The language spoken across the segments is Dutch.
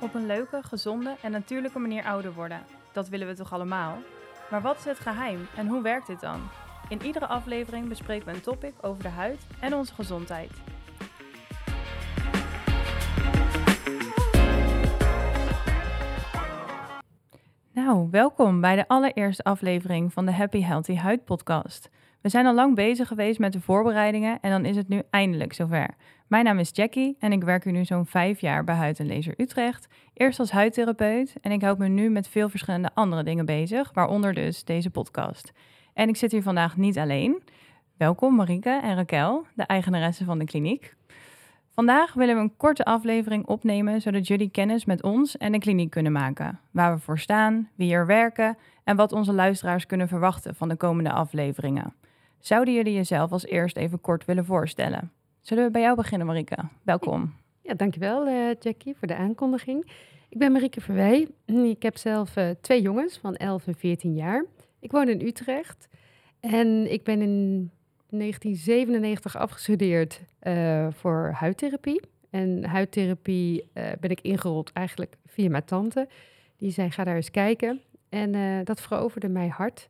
Op een leuke, gezonde en natuurlijke manier ouder worden. Dat willen we toch allemaal? Maar wat is het geheim en hoe werkt dit dan? In iedere aflevering bespreken we een topic over de huid en onze gezondheid. Nou, welkom bij de allereerste aflevering van de Happy Healthy Huid podcast. We zijn al lang bezig geweest met de voorbereidingen en dan is het nu eindelijk zover. Mijn naam is Jackie en ik werk hier nu zo'n vijf jaar bij Huid en Laser Utrecht. Eerst als huidtherapeut en ik houd me nu met veel verschillende andere dingen bezig, waaronder dus deze podcast. En ik zit hier vandaag niet alleen. Welkom Marike en Raquel, de eigenaressen van de kliniek. Vandaag willen we een korte aflevering opnemen zodat jullie kennis met ons en de kliniek kunnen maken. Waar we voor staan, wie er werken en wat onze luisteraars kunnen verwachten van de komende afleveringen. Zouden jullie jezelf als eerst even kort willen voorstellen? Zullen we bij jou beginnen, Marike? Welkom. Ja, dankjewel uh, Jackie voor de aankondiging. Ik ben Marieke Verwij. Ik heb zelf uh, twee jongens van 11 en 14 jaar. Ik woon in Utrecht en ik ben in 1997 afgestudeerd uh, voor huidtherapie. En huidtherapie ben ik ingerold eigenlijk via mijn tante. Die zei, ga daar eens kijken. En dat veroverde mij hard.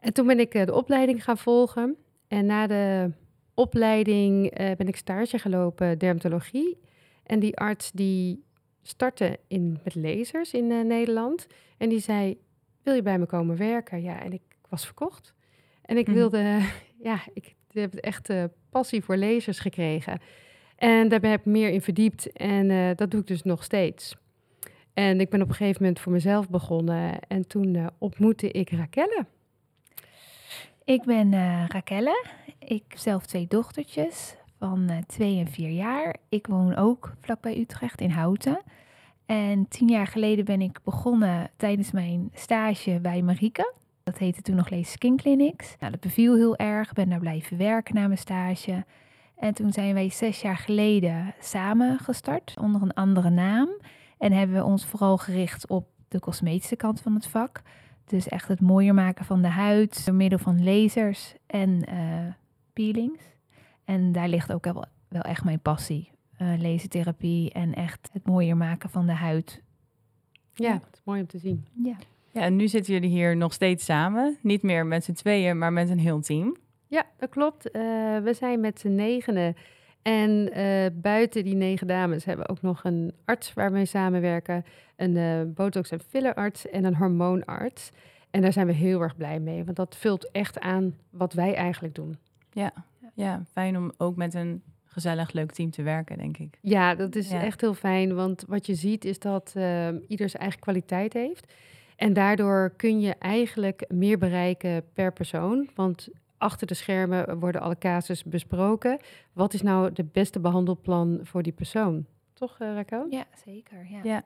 En toen ben ik de opleiding gaan volgen. En na de opleiding uh, ben ik stage gelopen dermatologie. En die arts die startte in, met lasers in Nederland. En die zei, wil je bij me komen werken? Ja, en ik was verkocht. En ik wilde, mm -hmm. ja, ik heb echt passie voor lasers gekregen. En daar heb ik meer in verdiept. En uh, dat doe ik dus nog steeds. En ik ben op een gegeven moment voor mezelf begonnen. En toen uh, ontmoette ik Rakelle. Ik ben uh, Rakelle. Ik heb zelf twee dochtertjes van uh, twee en vier jaar. Ik woon ook vlakbij Utrecht in Houten. En tien jaar geleden ben ik begonnen tijdens mijn stage bij Marieke. Dat heette toen nog Lees Skin Clinics. Nou, dat beviel heel erg. Ben daar blijven werken na mijn stage. En toen zijn wij zes jaar geleden samen gestart onder een andere naam. En hebben we ons vooral gericht op de cosmetische kant van het vak. Dus echt het mooier maken van de huid door middel van lasers en uh, peelings. En daar ligt ook wel, wel echt mijn passie. Uh, lasertherapie en echt het mooier maken van de huid. Ja, het is mooi om te zien. Ja. ja, en nu zitten jullie hier nog steeds samen. Niet meer met z'n tweeën, maar met een heel team. Ja, dat klopt. Uh, we zijn met z'n negenen. En uh, buiten die negen dames hebben we ook nog een arts waar we mee samenwerken. Een uh, botox- en fillerarts en een hormoonarts. En daar zijn we heel erg blij mee, want dat vult echt aan wat wij eigenlijk doen. Ja, ja fijn om ook met een gezellig, leuk team te werken, denk ik. Ja, dat is ja. echt heel fijn, want wat je ziet is dat uh, ieder zijn eigen kwaliteit heeft. En daardoor kun je eigenlijk meer bereiken per persoon. Want achter de schermen worden alle casus besproken. Wat is nou de beste behandelplan voor die persoon? Toch, uh, Raquel? Ja, zeker. Ja. ja.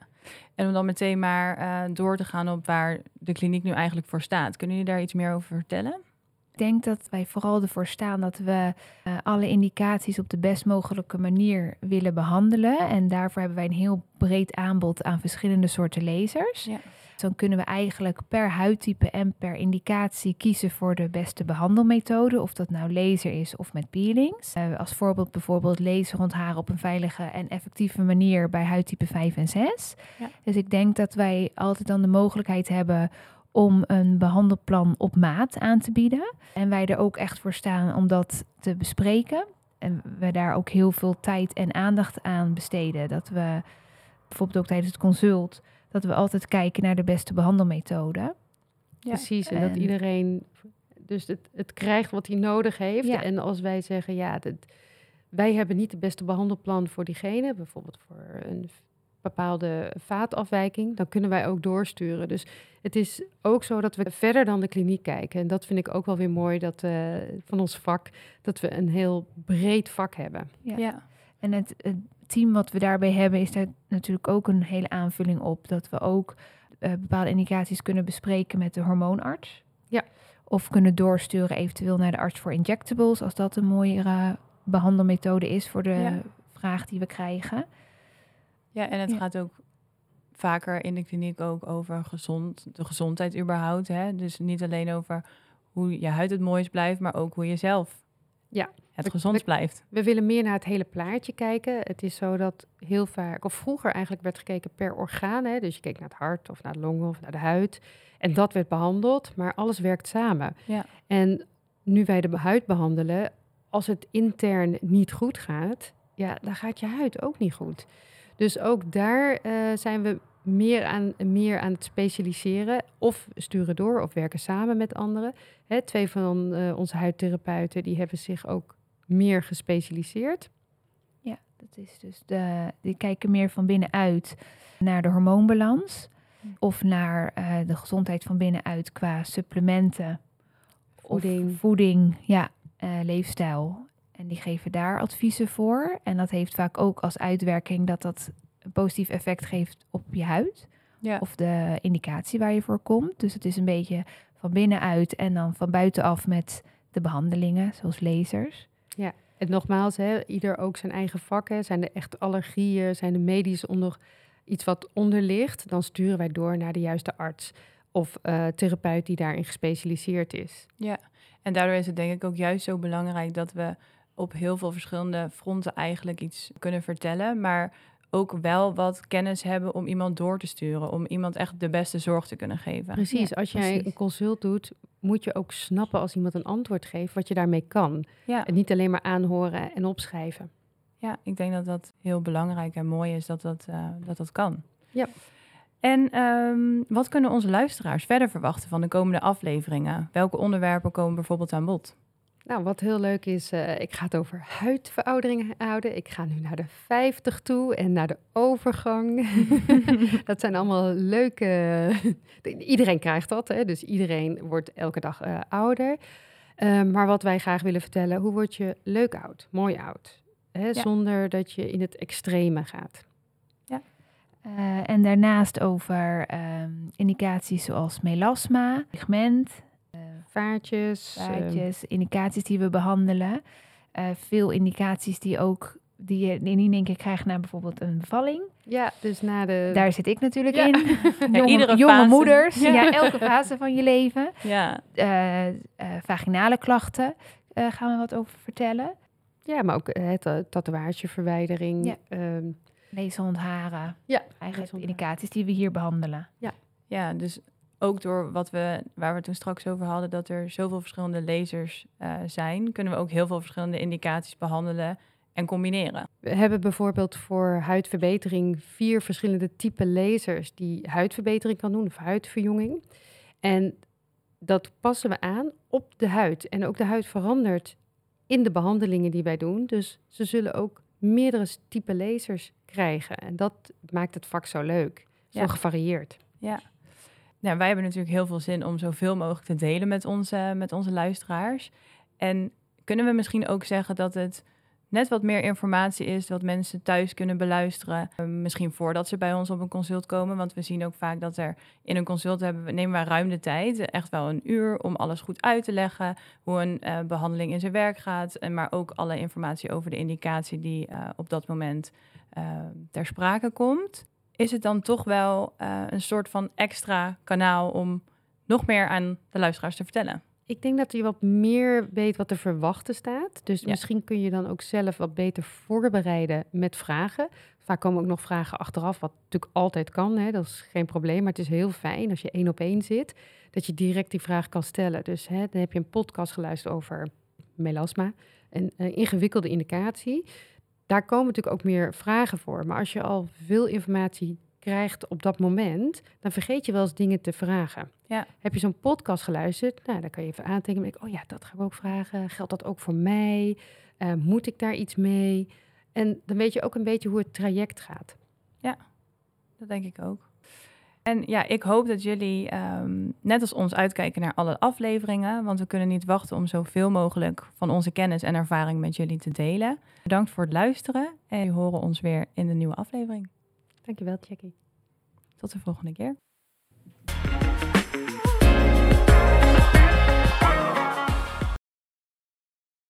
En om dan meteen maar uh, door te gaan op waar de kliniek nu eigenlijk voor staat. Kunnen jullie daar iets meer over vertellen? Ik denk dat wij vooral ervoor staan dat we uh, alle indicaties op de best mogelijke manier willen behandelen. En daarvoor hebben wij een heel breed aanbod aan verschillende soorten lasers. Ja. Dan kunnen we eigenlijk per huidtype en per indicatie kiezen voor de beste behandelmethode. Of dat nou laser is of met peelings. Uh, als voorbeeld bijvoorbeeld laser rond haar op een veilige en effectieve manier bij huidtype 5 en 6. Ja. Dus ik denk dat wij altijd dan de mogelijkheid hebben om een behandelplan op maat aan te bieden. En wij er ook echt voor staan om dat te bespreken. En we daar ook heel veel tijd en aandacht aan besteden. Dat we bijvoorbeeld ook tijdens het consult dat we altijd kijken naar de beste behandelmethode. Ja, Precies, en, en dat iedereen dus het, het krijgt wat hij nodig heeft. Ja. En als wij zeggen, ja, dat, wij hebben niet de beste behandelplan voor diegene, bijvoorbeeld voor een bepaalde vaatafwijking, dan kunnen wij ook doorsturen. Dus het is ook zo dat we verder dan de kliniek kijken. En dat vind ik ook wel weer mooi dat, uh, van ons vak, dat we een heel breed vak hebben. Ja. ja. En het, het team wat we daarbij hebben, is daar natuurlijk ook een hele aanvulling op. Dat we ook uh, bepaalde indicaties kunnen bespreken met de hormoonarts. Ja. Of kunnen doorsturen eventueel naar de arts voor injectables, als dat een mooiere behandelmethode is voor de ja. vraag die we krijgen. Ja, en het ja. gaat ook vaker in de kliniek ook over gezond, de gezondheid überhaupt. Hè? Dus niet alleen over hoe je huid het mooist blijft, maar ook hoe je zelf ja. het gezond blijft. We willen meer naar het hele plaatje kijken. Het is zo dat heel vaak, of vroeger eigenlijk werd gekeken per orgaan. Hè? Dus je keek naar het hart of naar de longen of naar de huid. En dat werd behandeld, maar alles werkt samen. Ja. En nu wij de huid behandelen, als het intern niet goed gaat, ja, dan gaat je huid ook niet goed. Dus ook daar eh, zijn we meer aan, meer aan het specialiseren. Of sturen door of werken samen met anderen. Hè, twee van eh, onze huidtherapeuten die hebben zich ook meer gespecialiseerd. Ja, dat is dus de, die kijken meer van binnenuit naar de hormoonbalans. Of naar eh, de gezondheid van binnenuit qua supplementen. Voeding. Of voeding, ja, eh, leefstijl. En die geven daar adviezen voor. En dat heeft vaak ook als uitwerking dat dat een positief effect geeft op je huid. Ja. Of de indicatie waar je voor komt. Dus het is een beetje van binnenuit en dan van buitenaf met de behandelingen, zoals lasers. En nogmaals, hè, ieder ook zijn eigen vakken. Zijn er echt allergieën, zijn er medisch onder iets wat onder ligt, dan sturen wij door naar de juiste arts of eh, therapeut die daarin gespecialiseerd is. Ja, en daardoor is het denk ik ook juist zo belangrijk dat we op heel veel verschillende fronten eigenlijk iets kunnen vertellen, maar ook wel wat kennis hebben om iemand door te sturen, om iemand echt de beste zorg te kunnen geven. Precies, Ja, als jij precies. een consult doet, moet je ook snappen als iemand een antwoord geeft wat je daarmee kan. Ja, En niet alleen maar aanhoren en opschrijven. ja, ik denk dat dat heel belangrijk en mooi is dat dat, eh, dat, dat kan. Ja. En ehm, wat kunnen onze luisteraars verder verwachten van de komende afleveringen? Welke onderwerpen komen bijvoorbeeld aan bod? Nou, wat heel leuk is, eh, ik ga het over huidveroudering houden. Ik ga nu naar de 50 toe en naar de overgang. dat zijn allemaal leuke. iedereen krijgt dat, hè? dus iedereen wordt elke dag eh, ouder. Eh, maar wat wij graag willen vertellen, hoe word je leuk oud, mooi oud? Hè? Zonder dat je in het extreme gaat. Eh, en daarnaast over ehm, indicaties zoals melasma, pigment, Vaartjes. eh, vaatjes, indicaties die we behandelen. Eh, veel indicaties die ook die je in één keer krijgt na bijvoorbeeld een bevalling. ja, dus na de. Daar zit ik natuurlijk Ja. in. jonge, iedere jonge fase. moeders, Ja. ja. elke fase van je leven. Ja, Eh, eh, vaginale klachten eh, gaan we wat over vertellen. Ja, maar ook het tatoeageverwijdering. Ja. ehm, Leeshondharen. Ja, Eigenlijk indicaties die we hier behandelen. ja, dus ook door wat we, waar we het toen straks over hadden, dat er zoveel verschillende lasers eh, zijn, kunnen we ook heel veel verschillende indicaties behandelen en combineren. We hebben bijvoorbeeld voor huidverbetering vier verschillende type lasers die huidverbetering kan doen of huidverjonging. En dat passen we aan op de huid. En ook de huid verandert in de behandelingen die wij doen. Dus ze zullen ook meerdere type lasers krijgen. En dat maakt het vak zo leuk. Zo Ja. gevarieerd. Ja. Nou, wij hebben natuurlijk heel veel zin om zoveel mogelijk te delen met onze, met onze luisteraars. En kunnen we misschien ook zeggen dat het net wat meer informatie is, wat mensen thuis kunnen beluisteren. eh, Misschien voordat ze bij ons op een consult komen. Want we zien ook vaak dat er in een consult hebben, nemen wij ruim de tijd. Echt wel een uur om alles goed uit te leggen. Hoe een eh, behandeling in zijn werk gaat. En maar ook alle informatie over de indicatie die eh, op dat moment eh, ter sprake komt is het dan toch wel eh, een soort van extra kanaal om nog meer aan de luisteraars te vertellen. Ik denk dat je wat meer weet wat te verwachten staat. Dus Ja. misschien kun je dan ook zelf wat beter voorbereiden met vragen. Vaak komen ook nog vragen achteraf, wat natuurlijk altijd kan. Hè? Dat is geen probleem, maar het is heel fijn als je één op één zit, dat je direct die vraag kan stellen. Dus hè, dan heb je een podcast geluisterd over melasma, een, eh, ingewikkelde indicatie. Daar komen natuurlijk ook meer vragen voor. Maar als je al veel informatie krijgt op dat moment, dan vergeet je wel eens dingen te vragen. Ja. Heb je zo'n podcast geluisterd? Nou, dan kan je even aantekenen. ik, Oh ja, dat gaan we ook vragen. Geldt dat ook voor mij? Eh, moet ik daar iets mee? En dan weet je ook een beetje hoe het traject gaat. Dat denk ik ook. En ja, ik hoop dat jullie ehm, net als ons uitkijken naar alle afleveringen, want we kunnen niet wachten om zoveel mogelijk van onze kennis en ervaring met jullie te delen. Bedankt voor het luisteren en jullie horen ons weer in de nieuwe aflevering. Dankjewel, Jackie. Tot de volgende keer.